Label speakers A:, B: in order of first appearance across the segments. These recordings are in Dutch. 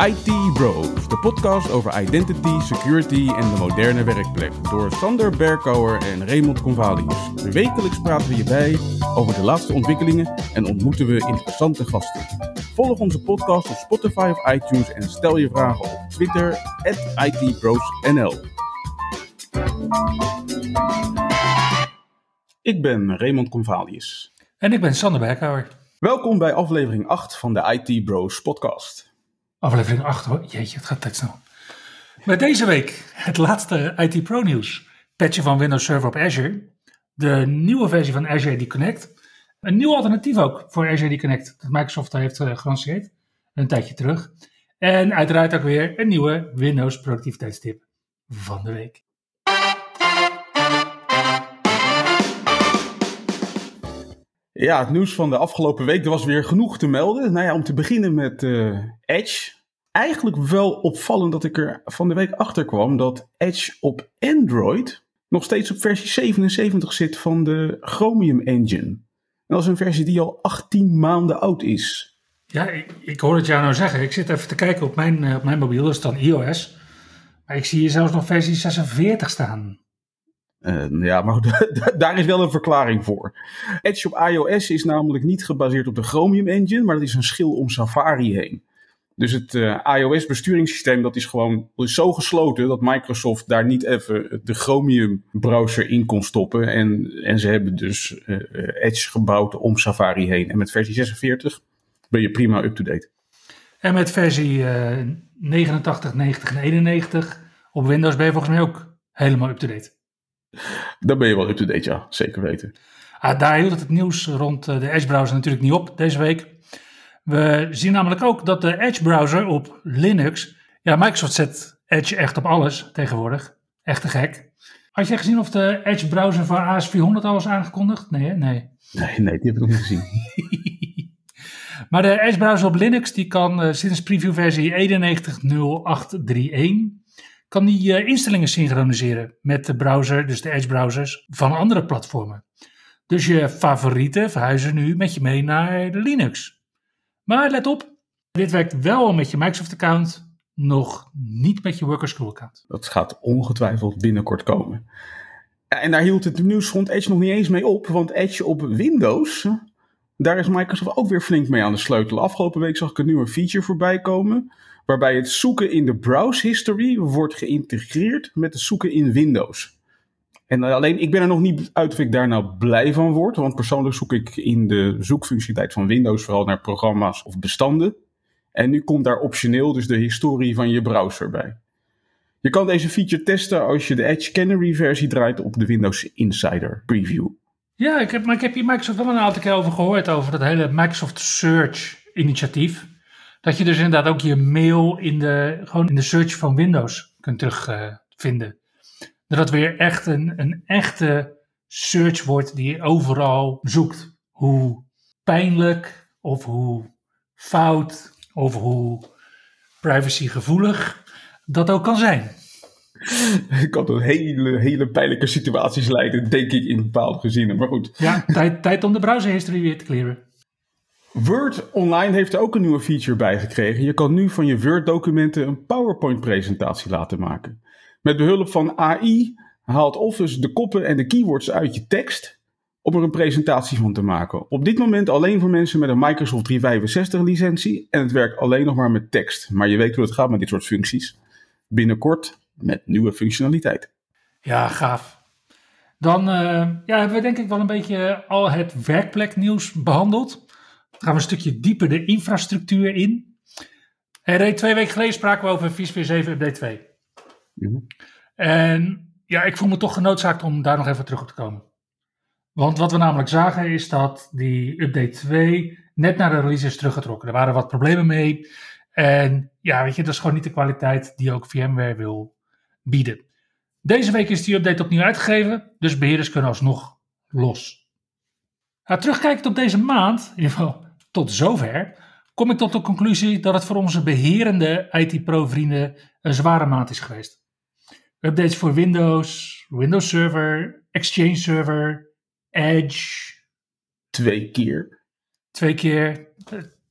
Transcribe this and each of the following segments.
A: IT Bros, de podcast over identity, security en de moderne werkplek. Door Sander Berkouwer en Raymond Convalius. Wekelijks praten we hierbij over de laatste ontwikkelingen en ontmoeten we interessante gasten. Volg onze podcast op Spotify of iTunes en stel je vragen op Twitter, ITBrosNL. Ik ben Raymond Convalius.
B: En ik ben Sander Berkouwer.
A: Welkom bij aflevering 8 van de IT Bros podcast.
B: Aflevering 8 hoor. Jeetje, het gaat tijd snel. Met deze week het laatste IT Pro nieuws. Patchen van Windows Server op Azure. De nieuwe versie van Azure AD Connect. Een nieuw alternatief ook voor Azure AD Connect. Dat Microsoft heeft uh, gelanceerd. Een tijdje terug. En uiteraard ook weer een nieuwe Windows productiviteitstip van de week.
A: Ja, het nieuws van de afgelopen week, er was weer genoeg te melden. Nou ja, om te beginnen met uh, Edge. Eigenlijk wel opvallend dat ik er van de week achter kwam dat Edge op Android nog steeds op versie 77 zit van de Chromium Engine. En dat is een versie die al 18 maanden oud is.
B: Ja, ik, ik hoor het jou nou zeggen. Ik zit even te kijken op mijn, uh, op mijn mobiel, dat is dan iOS. Maar ik zie hier zelfs nog versie 46 staan.
A: Uh, ja, maar daar is wel een verklaring voor. Edge op iOS is namelijk niet gebaseerd op de Chromium Engine, maar dat is een schil om Safari heen. Dus het uh, iOS besturingssysteem dat is gewoon zo gesloten dat Microsoft daar niet even de Chromium browser in kon stoppen. En, en ze hebben dus uh, Edge gebouwd om Safari heen. En met versie 46 ben je prima up-to-date.
B: En met versie 89, 90 en 91 op Windows ben je volgens mij ook helemaal up-to-date.
A: Dan ben je wel up-to-date, ja. Zeker weten.
B: Ah, daar hield het, het nieuws rond de Edge-browser natuurlijk niet op deze week. We zien namelijk ook dat de Edge-browser op Linux... Ja, Microsoft zet Edge echt op alles tegenwoordig. Echt te gek. Had jij gezien of de Edge-browser voor AS400 al was aangekondigd? Nee, hè? Nee.
A: Nee, nee, die heb ik nog niet gezien.
B: maar de Edge-browser op Linux die kan uh, sinds preview-versie 91.0831 kan die uh, instellingen synchroniseren met de browser, dus de Edge browsers, van andere platformen. Dus je favorieten verhuizen nu met je mee naar de Linux. Maar let op, dit werkt wel met je Microsoft account, nog niet met je Workers Crew account.
A: Dat gaat ongetwijfeld binnenkort komen. En daar hield het nieuws rond Edge nog niet eens mee op, want Edge op Windows, daar is Microsoft ook weer flink mee aan de sleutel. Afgelopen week zag ik een nieuwe feature voorbij komen waarbij het zoeken in de browse history wordt geïntegreerd met het zoeken in Windows. En alleen, ik ben er nog niet uit of ik daar nou blij van word, want persoonlijk zoek ik in de zoekfunctionaliteit van Windows vooral naar programma's of bestanden. En nu komt daar optioneel dus de historie van je browser bij. Je kan deze feature testen als je de Edge Canary versie draait op de Windows Insider Preview.
B: Ja, ik heb, maar ik heb hier Microsoft wel een aantal keer over gehoord, over dat hele Microsoft Search initiatief. Dat je dus inderdaad ook je mail in de, gewoon in de search van Windows kunt terugvinden. Dat het weer echt een, een echte search wordt die je overal zoekt. Hoe pijnlijk of hoe fout of hoe privacygevoelig dat ook kan zijn.
A: Het kan tot hele, hele pijnlijke situaties leiden, denk ik, in bepaalde gezinnen. Maar goed.
B: Ja, tijd, tijd om de browser history weer te clearen.
A: Word Online heeft er ook een nieuwe feature bij gekregen. Je kan nu van je Word-documenten een PowerPoint-presentatie laten maken. Met behulp van AI haalt Office de koppen en de keywords uit je tekst om er een presentatie van te maken. Op dit moment alleen voor mensen met een Microsoft 365 licentie en het werkt alleen nog maar met tekst. Maar je weet hoe het gaat met dit soort functies. Binnenkort met nieuwe functionaliteit.
B: Ja, gaaf. Dan uh, ja, hebben we denk ik wel een beetje al het werkpleknieuws behandeld gaan we een stukje dieper de infrastructuur in. En twee weken geleden spraken we over VSphere 7 update 2. Mm En ja, ik voel me toch genoodzaakt om daar nog even terug op te komen. Want wat we namelijk zagen is dat die update 2 net naar de release is teruggetrokken. Er waren wat problemen mee. En ja, weet je, dat is gewoon niet de kwaliteit die ook VMware wil bieden. Deze week is die update opnieuw uitgegeven, dus beheerders kunnen alsnog los. Nou, terugkijkend op deze maand, in ieder geval tot zover kom ik tot de conclusie dat het voor onze beherende IT-pro-vrienden een zware maand is geweest. Updates voor Windows, Windows Server, Exchange Server, Edge.
A: Twee keer.
B: Twee keer,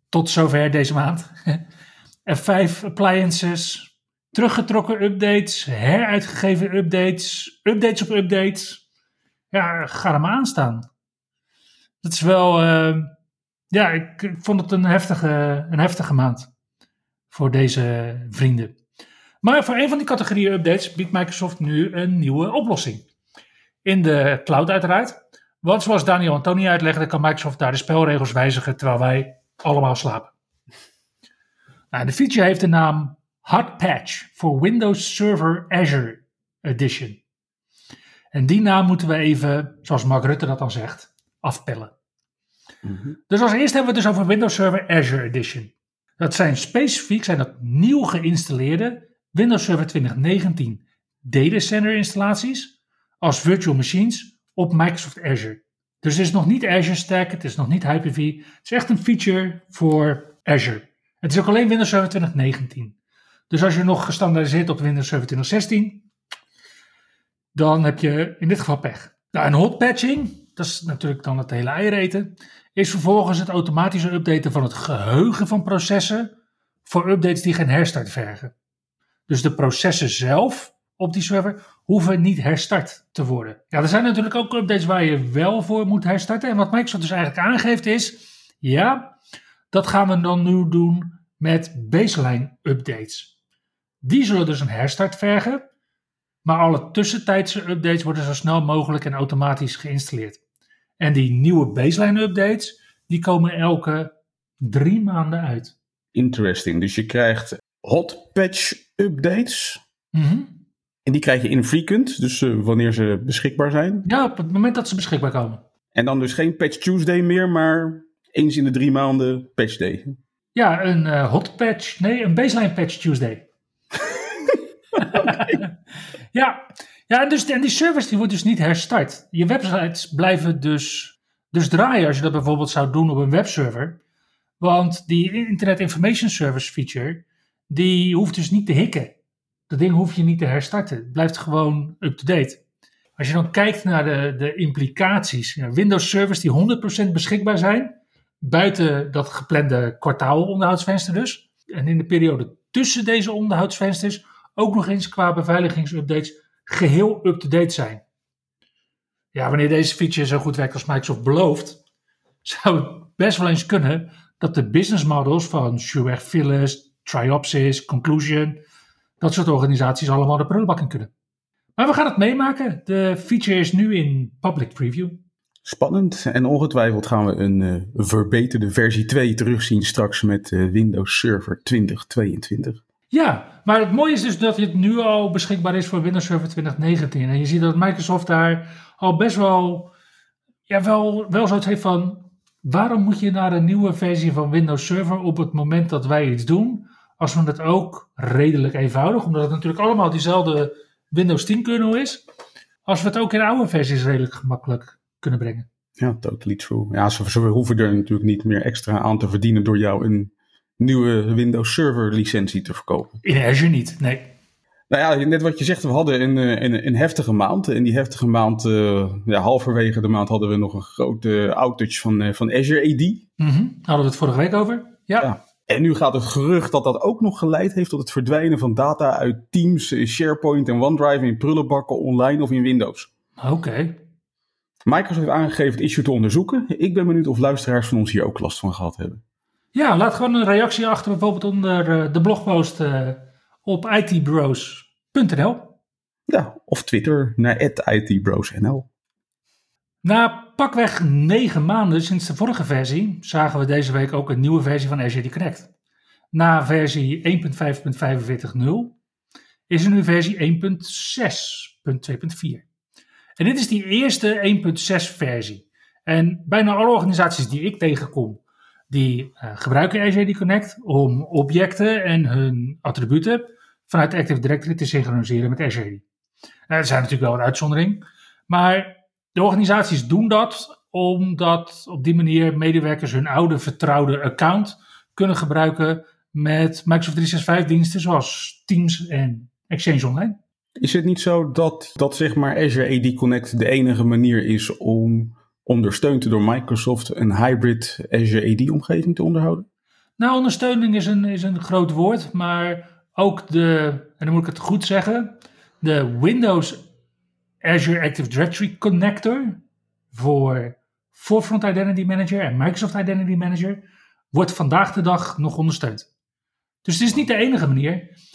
B: tot zover deze maand. F5 appliances, teruggetrokken updates, heruitgegeven updates, updates op updates. Ja, ga er maar aan staan. Dat is wel, uh, ja, ik, ik, vond het een heftige, een heftige maand voor deze vrienden. Maar voor een van die categorieën updates biedt Microsoft nu een nieuwe oplossing. In de cloud uiteraard. Want zoals Daniel en Tony uitlegden, kan Microsoft daar de spelregels wijzigen terwijl wij allemaal slapen. Nou, de feature heeft de naam Hot Patch voor Windows Server Azure Edition. En die naam moeten we even, zoals Mark Rutte dat dan zegt, afpellen. Mm Dus als eerste hebben we het dus over Windows Server Azure Edition. Dat zijn specifiek, zijn dat nieuw geïnstalleerde Windows Server 2019 data center installaties als virtual machines op Microsoft Azure. Dus het is nog niet Azure Stack, het is nog niet Hyper-V. Het is echt een feature voor Azure. Het is ook alleen Windows Server 2019. Dus als je nog gestandaardiseerd op Windows Server 2016, dan heb je in dit geval pech. Nou, en hot patching, dat is natuurlijk dan het hele eiereten, is vervolgens het automatische updaten van het geheugen van processen voor updates die geen herstart vergen. Dus de processen zelf op die server hoeven niet herstart te worden. Ja, er zijn natuurlijk ook updates waar je wel voor moet herstarten. En wat Microsoft dus eigenlijk aangeeft is, ja, dat gaan we dan nu doen met baseline updates. Die zullen dus een herstart vergen, maar alle tussentijdse updates worden zo snel mogelijk en automatisch geïnstalleerd. En die nieuwe baseline updates, die komen elke drie maanden uit.
A: Interesting. Dus je krijgt hot patch updates.
B: Mm
A: En die krijg je infrequent, dus uh, wanneer ze beschikbaar zijn.
B: Ja, op het moment dat ze beschikbaar komen.
A: En dan dus geen patch Tuesday meer, maar eens in de drie maanden patch day.
B: Ja, een uh, hot patch, nee, een baseline patch Tuesday. ja, ja en, dus, en die service die wordt dus niet herstart. Je websites blijven dus, dus draaien als je dat bijvoorbeeld zou doen op een webserver. Want die Internet Information Service feature, die hoeft dus niet te hikken. Dat ding hoef je niet te herstarten. Het blijft gewoon up-to-date. Als je dan kijkt naar de, de implicaties. Ja, Windows servers die 100% beschikbaar zijn. Buiten dat geplande kwartaalonderhoudsvenster dus. En in de periode tussen deze onderhoudsvensters ook nog eens qua beveiligingsupdates geheel up-to-date zijn. Ja, wanneer deze feature zo goed werkt als Microsoft belooft, zou het best wel eens kunnen dat de business models van Schuer Phyllis, Triopsis, Conclusion, dat soort organisaties allemaal de prullenbak in kunnen. Maar we gaan het meemaken. De feature is nu in public preview.
A: Spannend en ongetwijfeld gaan we een uh, verbeterde versie 2 terugzien straks met uh, Windows Server 2022.
B: Ja, maar het mooie is dus dat het nu al beschikbaar is voor Windows Server 2019. En je ziet dat Microsoft daar al best wel, ja, wel, wel zoiets heeft van... Waarom moet je naar een nieuwe versie van Windows Server op het moment dat wij iets doen... als we het ook redelijk eenvoudig, omdat het natuurlijk allemaal diezelfde Windows 10 kernel is... als we het ook in oude versies redelijk gemakkelijk kunnen brengen.
A: Ja, totally true. Ja, ze, ze hoeven er natuurlijk niet meer extra aan te verdienen door jou een nieuwe Windows Server licentie te verkopen.
B: In Azure niet, nee.
A: Nou ja, net wat je zegt, we hadden een, een, een heftige maand. En die heftige maand, uh, ja, halverwege de maand hadden we nog een grote outage van, uh, van Azure AD.
B: Mm -hmm. Hadden we het vorige week over? Ja. ja.
A: En nu gaat het gerucht dat dat ook nog geleid heeft tot het verdwijnen van data uit Teams, SharePoint en OneDrive in prullenbakken online of in Windows.
B: Oké. Okay.
A: Microsoft heeft aangegeven het issue te onderzoeken. Ik ben benieuwd of luisteraars van ons hier ook last van gehad hebben.
B: Ja, laat gewoon een reactie achter, bijvoorbeeld onder de blogpost uh, op itbros.nl.
A: Ja, of Twitter naar itbros.nl.
B: Na pakweg negen maanden sinds de vorige versie zagen we deze week ook een nieuwe versie van Azure Connect. Na versie 1.5.45.0 is er nu versie 1.6.2.4. En dit is die eerste 1.6 versie. En bijna alle organisaties die ik tegenkom, die uh, gebruiken Azure Connect om objecten en hun attributen vanuit Active Directory te synchroniseren met Azure. Nou, er zijn natuurlijk wel een uitzondering, maar de organisaties doen dat omdat op die manier medewerkers hun oude vertrouwde account kunnen gebruiken met Microsoft 365 diensten zoals Teams en Exchange Online.
A: Is het niet zo dat, dat zeg maar Azure AD Connect de enige manier is om ondersteund door Microsoft een hybrid Azure AD omgeving te onderhouden?
B: Nou, ondersteuning is een, is een groot woord, maar ook de, en dan moet ik het goed zeggen, de Windows Azure Active Directory Connector voor Forefront Identity Manager en Microsoft Identity Manager wordt vandaag de dag nog ondersteund. Dus het is niet de enige manier.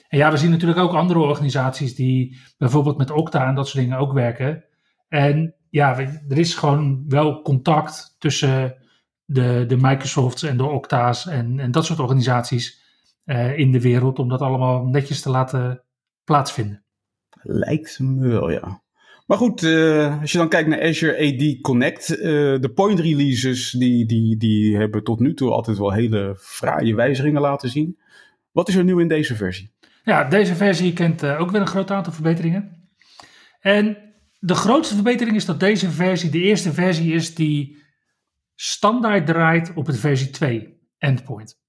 B: En ja, we zien natuurlijk ook andere organisaties die bijvoorbeeld met Okta en dat soort dingen ook werken. En ja, er is gewoon wel contact tussen de, de Microsofts en de Okta's en, en dat soort organisaties uh, in de wereld om dat allemaal netjes te laten plaatsvinden.
A: Lijkt me wel, ja. Maar goed, uh, als je dan kijkt naar Azure AD Connect, uh, de point releases die, die, die hebben tot nu toe altijd wel hele fraaie wijzigingen laten zien. Wat is er nieuw in deze versie?
B: Ja, deze versie kent uh, ook weer een groot aantal verbeteringen. En de grootste verbetering is dat deze versie de eerste versie is die standaard draait op het versie 2 endpoint.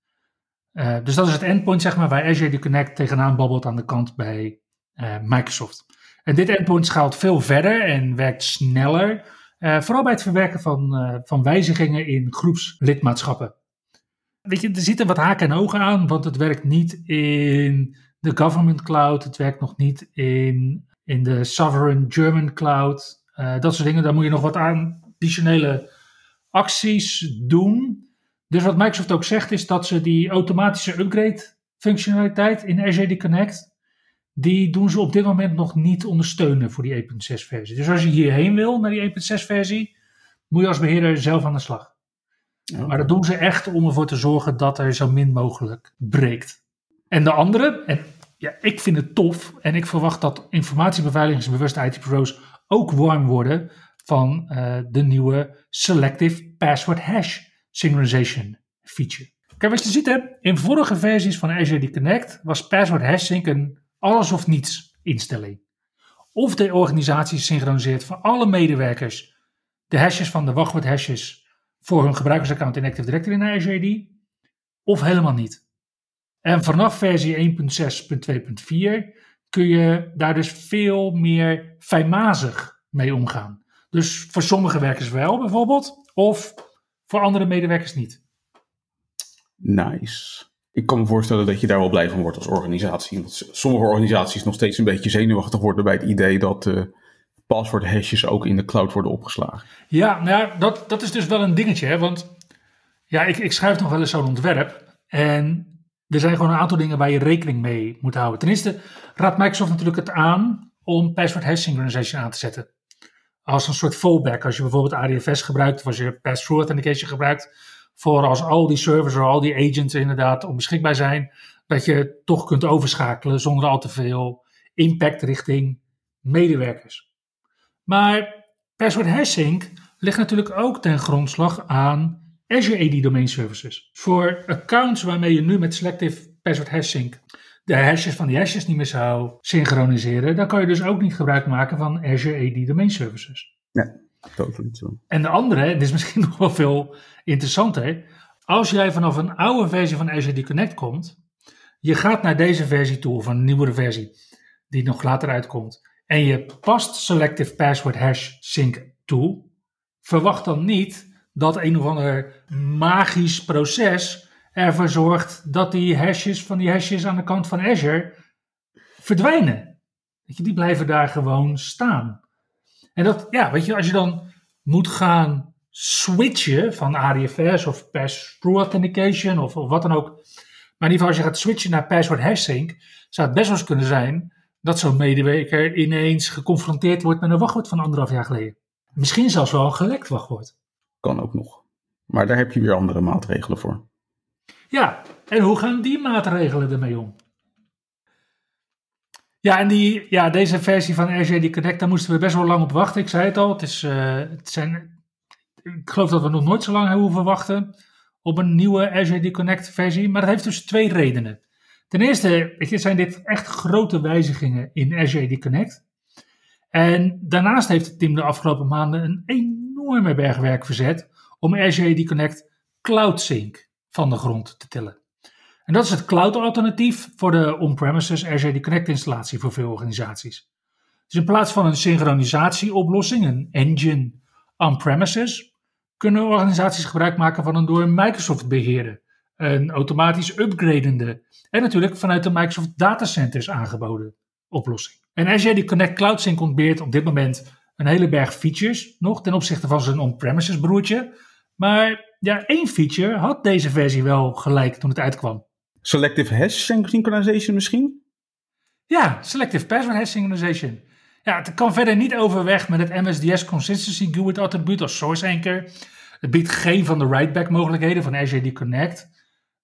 B: Dus dat is het endpoint zeg maar, waar Azure Connect tegenaan babbelt aan de kant bij Microsoft. En dit endpoint schaalt veel verder en werkt sneller. Uh, vooral bij het verwerken van, van wijzigingen in groepslidmaatschappen. Weet je, er zitten wat haken en ogen aan, want het werkt niet in de government cloud. Het werkt nog niet in, in de sovereign German cloud. dat soort dingen, daar moet je nog wat additionele acties doen. Dus wat Microsoft ook zegt is dat ze die automatische upgrade functionaliteit in Azure Connect, die doen ze op dit moment nog niet ondersteunen voor die 1.6 versie. Dus als je hierheen wil naar die 1.6 versie, moet je als beheerder zelf aan de slag. Maar dat doen ze echt om ervoor te zorgen dat er zo min mogelijk breekt. En de andere, en ja, ik vind het tof en ik verwacht dat informatiebeveiligingsbewuste IT-pro's ook warm worden van uh, de nieuwe Selective Password Hash synchronization feature. Kijk, wat je ziet hè, in vorige versies van Azure Connect was password hashsync een alles of niets instelling. Of de organisatie synchroniseert voor alle medewerkers de hashes van de wachtwoord hashes voor hun gebruikersaccount in Active Directory naar Azure of helemaal niet. En vanaf versie 1.6.2.4 kun je daar dus veel meer fijnmazig mee omgaan. Dus voor sommige werkers wel bijvoorbeeld, of voor andere medewerkers niet.
A: Nice. Ik kan me voorstellen dat je daar wel blij van wordt als organisatie. Sommige organisaties nog steeds een beetje zenuwachtig worden bij het idee dat uh, paswoord hashes ook in de cloud worden opgeslagen.
B: Ja, nou ja, dat, dat is dus wel een dingetje. Hè? Want ja, ik, ik schrijf nog wel eens zo'n ontwerp. En er zijn gewoon een aantal dingen waar je rekening mee moet houden. Ten eerste raadt Microsoft natuurlijk het aan om password hash synchronization aan te zetten als een soort fallback. Als je bijvoorbeeld ADFS gebruikt of als je pass-through authentication gebruikt, voor als al die servers of al die agents inderdaad onbeschikbaar zijn, dat je toch kunt overschakelen zonder al te veel impact richting medewerkers. Maar password hashing ligt natuurlijk ook ten grondslag aan Azure AD Domain Services. Voor accounts waarmee je nu met Selective Password Hashing de hashes van die hashes niet meer zou synchroniseren, dan kan je dus ook niet gebruik maken van Azure AD Domain Services. En de andere, dit is misschien nog wel veel interessanter, als jij vanaf een oude versie van Azure Connect komt, je gaat naar deze versie toe, of een nieuwere versie, die nog later uitkomt, en je past Selective Password Hash Sync toe, verwacht dan niet dat een of ander magisch proces ervoor zorgt dat die hashes van die hashes aan de kant van Azure verdwijnen. Die blijven daar gewoon staan. En dat, ja, weet je, als je dan moet gaan switchen van ADFS of pass-through authentication of, of wat dan ook. Maar in ieder geval, als je gaat switchen naar password hashsync, zou het best wel eens kunnen zijn dat zo'n medewerker ineens geconfronteerd wordt met een wachtwoord van anderhalf jaar geleden. Misschien zelfs wel een gelekt wachtwoord.
A: Kan ook nog. Maar daar heb je weer andere maatregelen voor.
B: Ja, en hoe gaan die maatregelen ermee om? Ja, en die, ja, deze versie van RGD Connect, daar moesten we best wel lang op wachten. Ik zei het al, het, is, uh, het zijn, ik geloof dat we nog nooit zo lang hebben hoeven wachten op een nieuwe RGD Connect versie. Maar dat heeft dus twee redenen. Ten eerste zijn dit echt grote wijzigingen in Azure Connect. En daarnaast heeft het team de afgelopen maanden een enorme bergwerk verzet om Azure Connect Cloud Sync van de grond te tillen. En dat is het cloud-alternatief voor de on-premises Azure Connect installatie voor veel organisaties. Dus in plaats van een synchronisatieoplossing, een engine on-premises, kunnen organisaties gebruik maken van een door Microsoft beheerde een automatisch upgradende en natuurlijk vanuit de Microsoft datacenters aangeboden oplossing. En Azure Connect Cloud Sync ontbeert op dit moment een hele berg features nog ten opzichte van zijn on-premises broertje. Maar ja, één feature had deze versie wel gelijk toen het uitkwam.
A: Selective hash synchronization misschien?
B: Ja, Selective Password Hash Synchronization. Ja, het kan verder niet overweg met het MSDS Consistency GUID attribuut als source anchor. Het biedt geen van de writeback mogelijkheden van Azure Connect.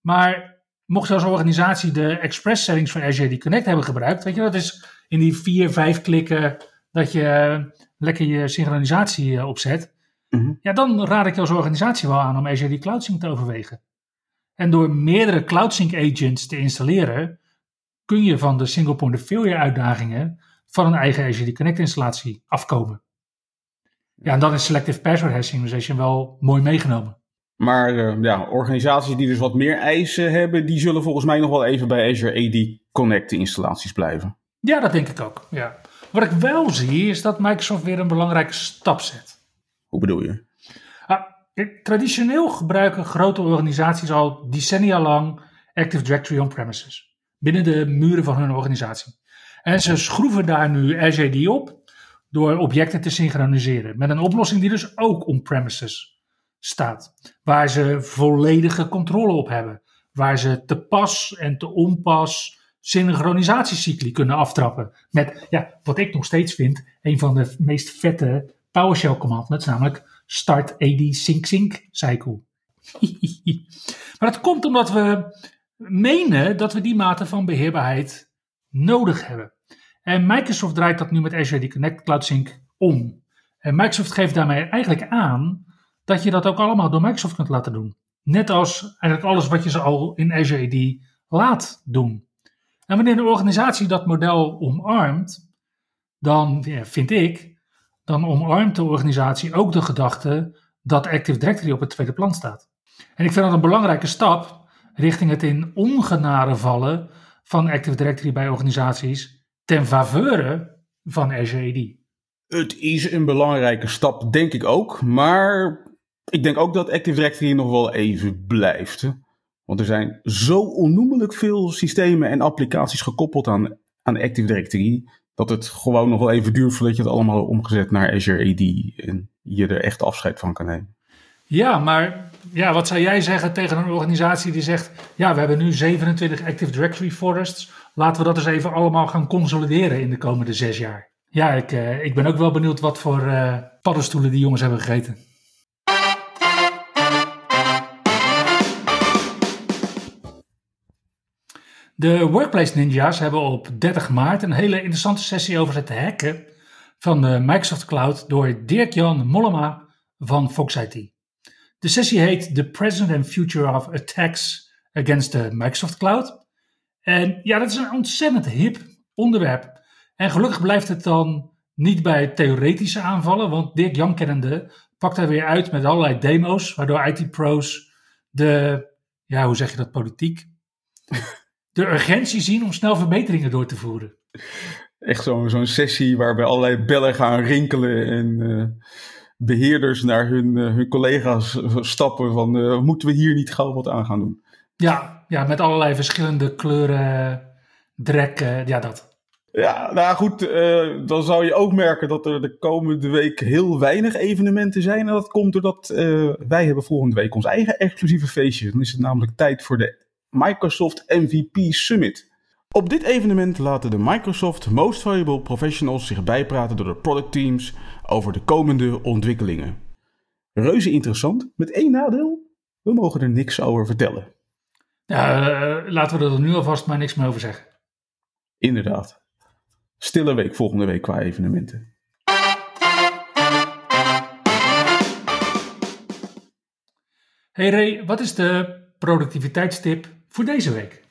B: Maar mocht je als organisatie de express settings van Azure Connect hebben gebruikt, weet je, dat is in die vier, vijf klikken dat je lekker je synchronisatie eh, opzet.
A: Mhm.
B: Ja, dan raad ik je als organisatie wel aan om Azure Cloud Sync te overwegen. En door meerdere Cloud Sync agents te installeren, kun je van de single point of failure uitdagingen van een eigen Azure Connect installatie afkomen. Ja, en dan is Selective Password Hash Synchronization wel mooi meegenomen.
A: Maar eh, ja, organisaties die dus wat meer eisen hebben, die zullen volgens mij nog wel even bij Azure AD Connect installaties blijven.
B: Ja, dat denk ik ook. Ja. Wat ik wel zie is dat Microsoft weer een belangrijke stap zet.
A: Hoe bedoel je?
B: Traditioneel gebruiken grote organisaties al decennia lang Active Directory on-premises. Binnen de muren van hun organisatie. En ze schroeven daar nu AD op door objecten te synchroniseren. Met een oplossing die dus ook on-premises staat. Waar ze volledige controle op hebben. Waar ze te pas en te onpas synchronisatiecycli kunnen aftrappen. Met, ja, wat ik nog steeds vind, een van de meest vette PowerShell commandments, namelijk start AD sync sync cycle. maar dat komt omdat we menen dat we die mate van beheerbaarheid nodig hebben. En Microsoft draait dat nu met Azure Connect Cloud Sync om. En Microsoft geeft daarmee eigenlijk aan dat je dat ook allemaal door Microsoft kunt laten doen. Net als eigenlijk alles wat je ze al in Azure AD laat doen. En wanneer een organisatie dat model omarmt, dan vind ik, dan omarmt de organisatie ook de gedachte dat Active Directory op het tweede plan staat. En ik vind dat een belangrijke stap richting het in ongenade vallen van Active Directory bij organisaties ten faveur van Azure AD.
A: Het is een belangrijke stap, denk ik ook. Maar ik denk ook dat Active Directory nog wel even blijft. Want er zijn zo onnoemelijk veel systemen en applicaties gekoppeld aan, aan Active Directory. Dat het gewoon nog wel even duurt voordat je het allemaal omgezet naar Azure AD. En je er echt afscheid van kan nemen.
B: Ja, maar ja, wat zou jij zeggen tegen een organisatie die zegt: Ja, we hebben nu 27 Active Directory forests. Laten we dat eens even allemaal gaan consolideren in de komende zes jaar. Ja, ik, uh, ik ben ook wel benieuwd wat voor uh, paddenstoelen die jongens hebben gegeten. De Workplace Ninjas hebben op 30 maart een hele interessante sessie over het hacken van de Microsoft Cloud door Dirk-Jan Mollema van Fox IT. De sessie heet The Present and Future of Attacks Against the Microsoft Cloud. En ja, dat is een ontzettend hip onderwerp. En gelukkig blijft het dan niet bij theoretische aanvallen, want Dirk Jan kennende pakt hij weer uit met allerlei demo's, waardoor IT-pro's de, ja, hoe zeg je dat, politiek? De urgentie zien om snel verbeteringen door te voeren.
A: Echt zo'n zo'n sessie waarbij allerlei bellen gaan rinkelen en uh, beheerders naar hun, uh, hun collega's stappen van uh, moeten we hier niet gauw wat aan gaan doen?
B: Ja, ja met allerlei verschillende kleuren, drek, ja dat.
A: Ja, nou goed, dan zou je ook merken dat er de komende week heel weinig evenementen zijn. En dat komt doordat wij hebben volgende week ons eigen exclusieve feestje. Dan is het namelijk tijd voor de Microsoft MVP Summit. Op dit evenement laten de Microsoft Most Valuable Professionals zich bijpraten door de product teams over de komende ontwikkelingen. Reuze interessant, met één nadeel: we mogen er niks over vertellen.
B: Ja, uh, laten we er nu alvast maar niks meer over zeggen.
A: Inderdaad. Stille week volgende week qua evenementen.
B: Hey Ray, wat is de productiviteitstip voor deze week?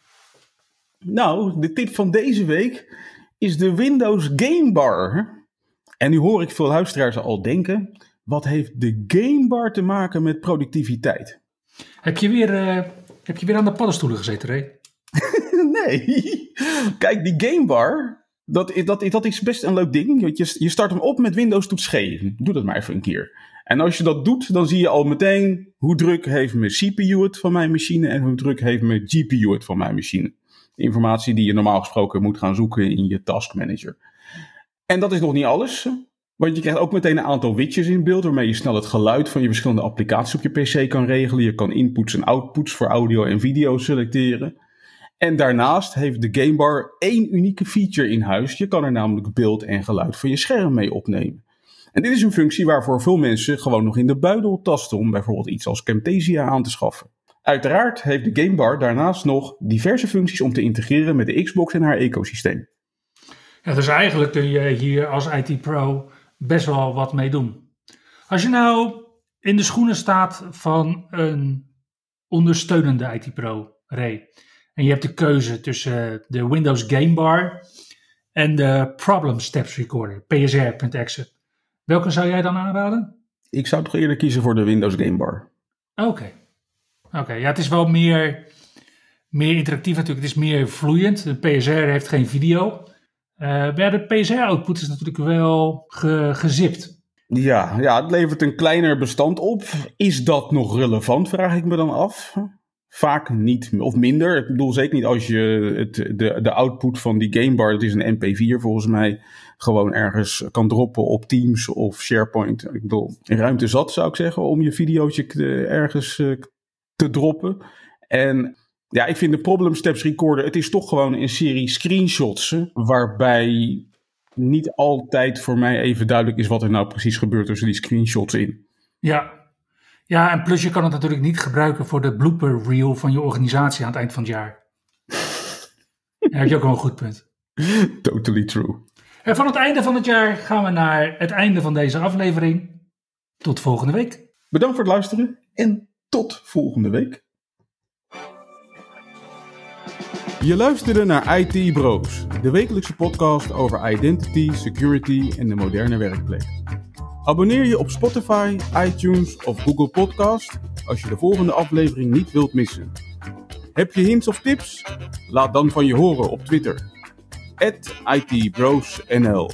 A: Nou, de tip van deze week is de Windows Game Bar. En nu hoor ik veel luisteraars al denken: wat heeft de Game Bar te maken met productiviteit?
B: Heb je weer, uh, heb je weer aan de paddenstoelen gezeten, Ray?
A: nee. Kijk, die Game Bar, dat, dat, dat is best een leuk ding. Je, je start hem op met Windows toets G. Doe dat maar even een keer. En als je dat doet, dan zie je al meteen hoe druk heeft mijn CPU het van mijn machine en hoe druk heeft mijn GPU het van mijn machine. Informatie die je normaal gesproken moet gaan zoeken in je task manager. En dat is nog niet alles. Want je krijgt ook meteen een aantal widgets in beeld waarmee je snel het geluid van je verschillende applicaties op je PC kan regelen. Je kan inputs en outputs voor audio en video selecteren. En daarnaast heeft de Gamebar één unieke feature in huis. Je kan er namelijk beeld en geluid van je scherm mee opnemen. En dit is een functie waarvoor veel mensen gewoon nog in de buidel tasten om bijvoorbeeld iets als Camtasia aan te schaffen. Uiteraard heeft de Gamebar daarnaast nog diverse functies om te integreren met de Xbox en haar ecosysteem.
B: Ja, dus eigenlijk kun je hier als IT Pro best wel wat mee doen. Als je nou in de schoenen staat van een ondersteunende IT Pro, Ray, en je hebt de keuze tussen de Windows Game Bar en de Problem Steps Recorder, PSR.exe. Welke zou jij dan aanraden?
A: Ik zou toch eerder kiezen voor de Windows Game Bar.
B: Oké. Oké, ja, het is wel meer, meer interactief natuurlijk. Het is meer vloeiend. De PSR heeft geen video. Uh, maar de PSR-output is natuurlijk wel ge, gezipt.
A: Ja, ja, het levert een kleiner bestand op. Is dat nog relevant, vraag ik me dan af. Vaak niet, of minder. Ik bedoel zeker niet als je het, de, de output van die gamebar, dat is een MP4 volgens mij, gewoon ergens kan droppen op Teams of SharePoint. Ik bedoel, ruimte zat zou ik zeggen om je videootje ergens eh, te droppen. En ja, ik vind de Problem Steps Recorder, het is toch gewoon een serie screenshots. Waarbij niet altijd voor mij even duidelijk is wat er nou precies gebeurt tussen die screenshots in.
B: Ja. Ja, en plus je kan het natuurlijk niet gebruiken voor de blooper reel van je organisatie aan het eind van het jaar. Daar heb je ook wel een goed punt.
A: Totally true.
B: En van het einde van het jaar gaan we naar het einde van deze aflevering. Tot volgende week.
A: Bedankt voor het luisteren en tot volgende week. Je luisterde naar IT Bros, de wekelijkse podcast over identity, security en de moderne werkplek. Abonneer je op Spotify, iTunes of Google Podcast als je de volgende aflevering niet wilt missen. Heb je hints of tips? Laat dan van je horen op Twitter. @itbrosnl.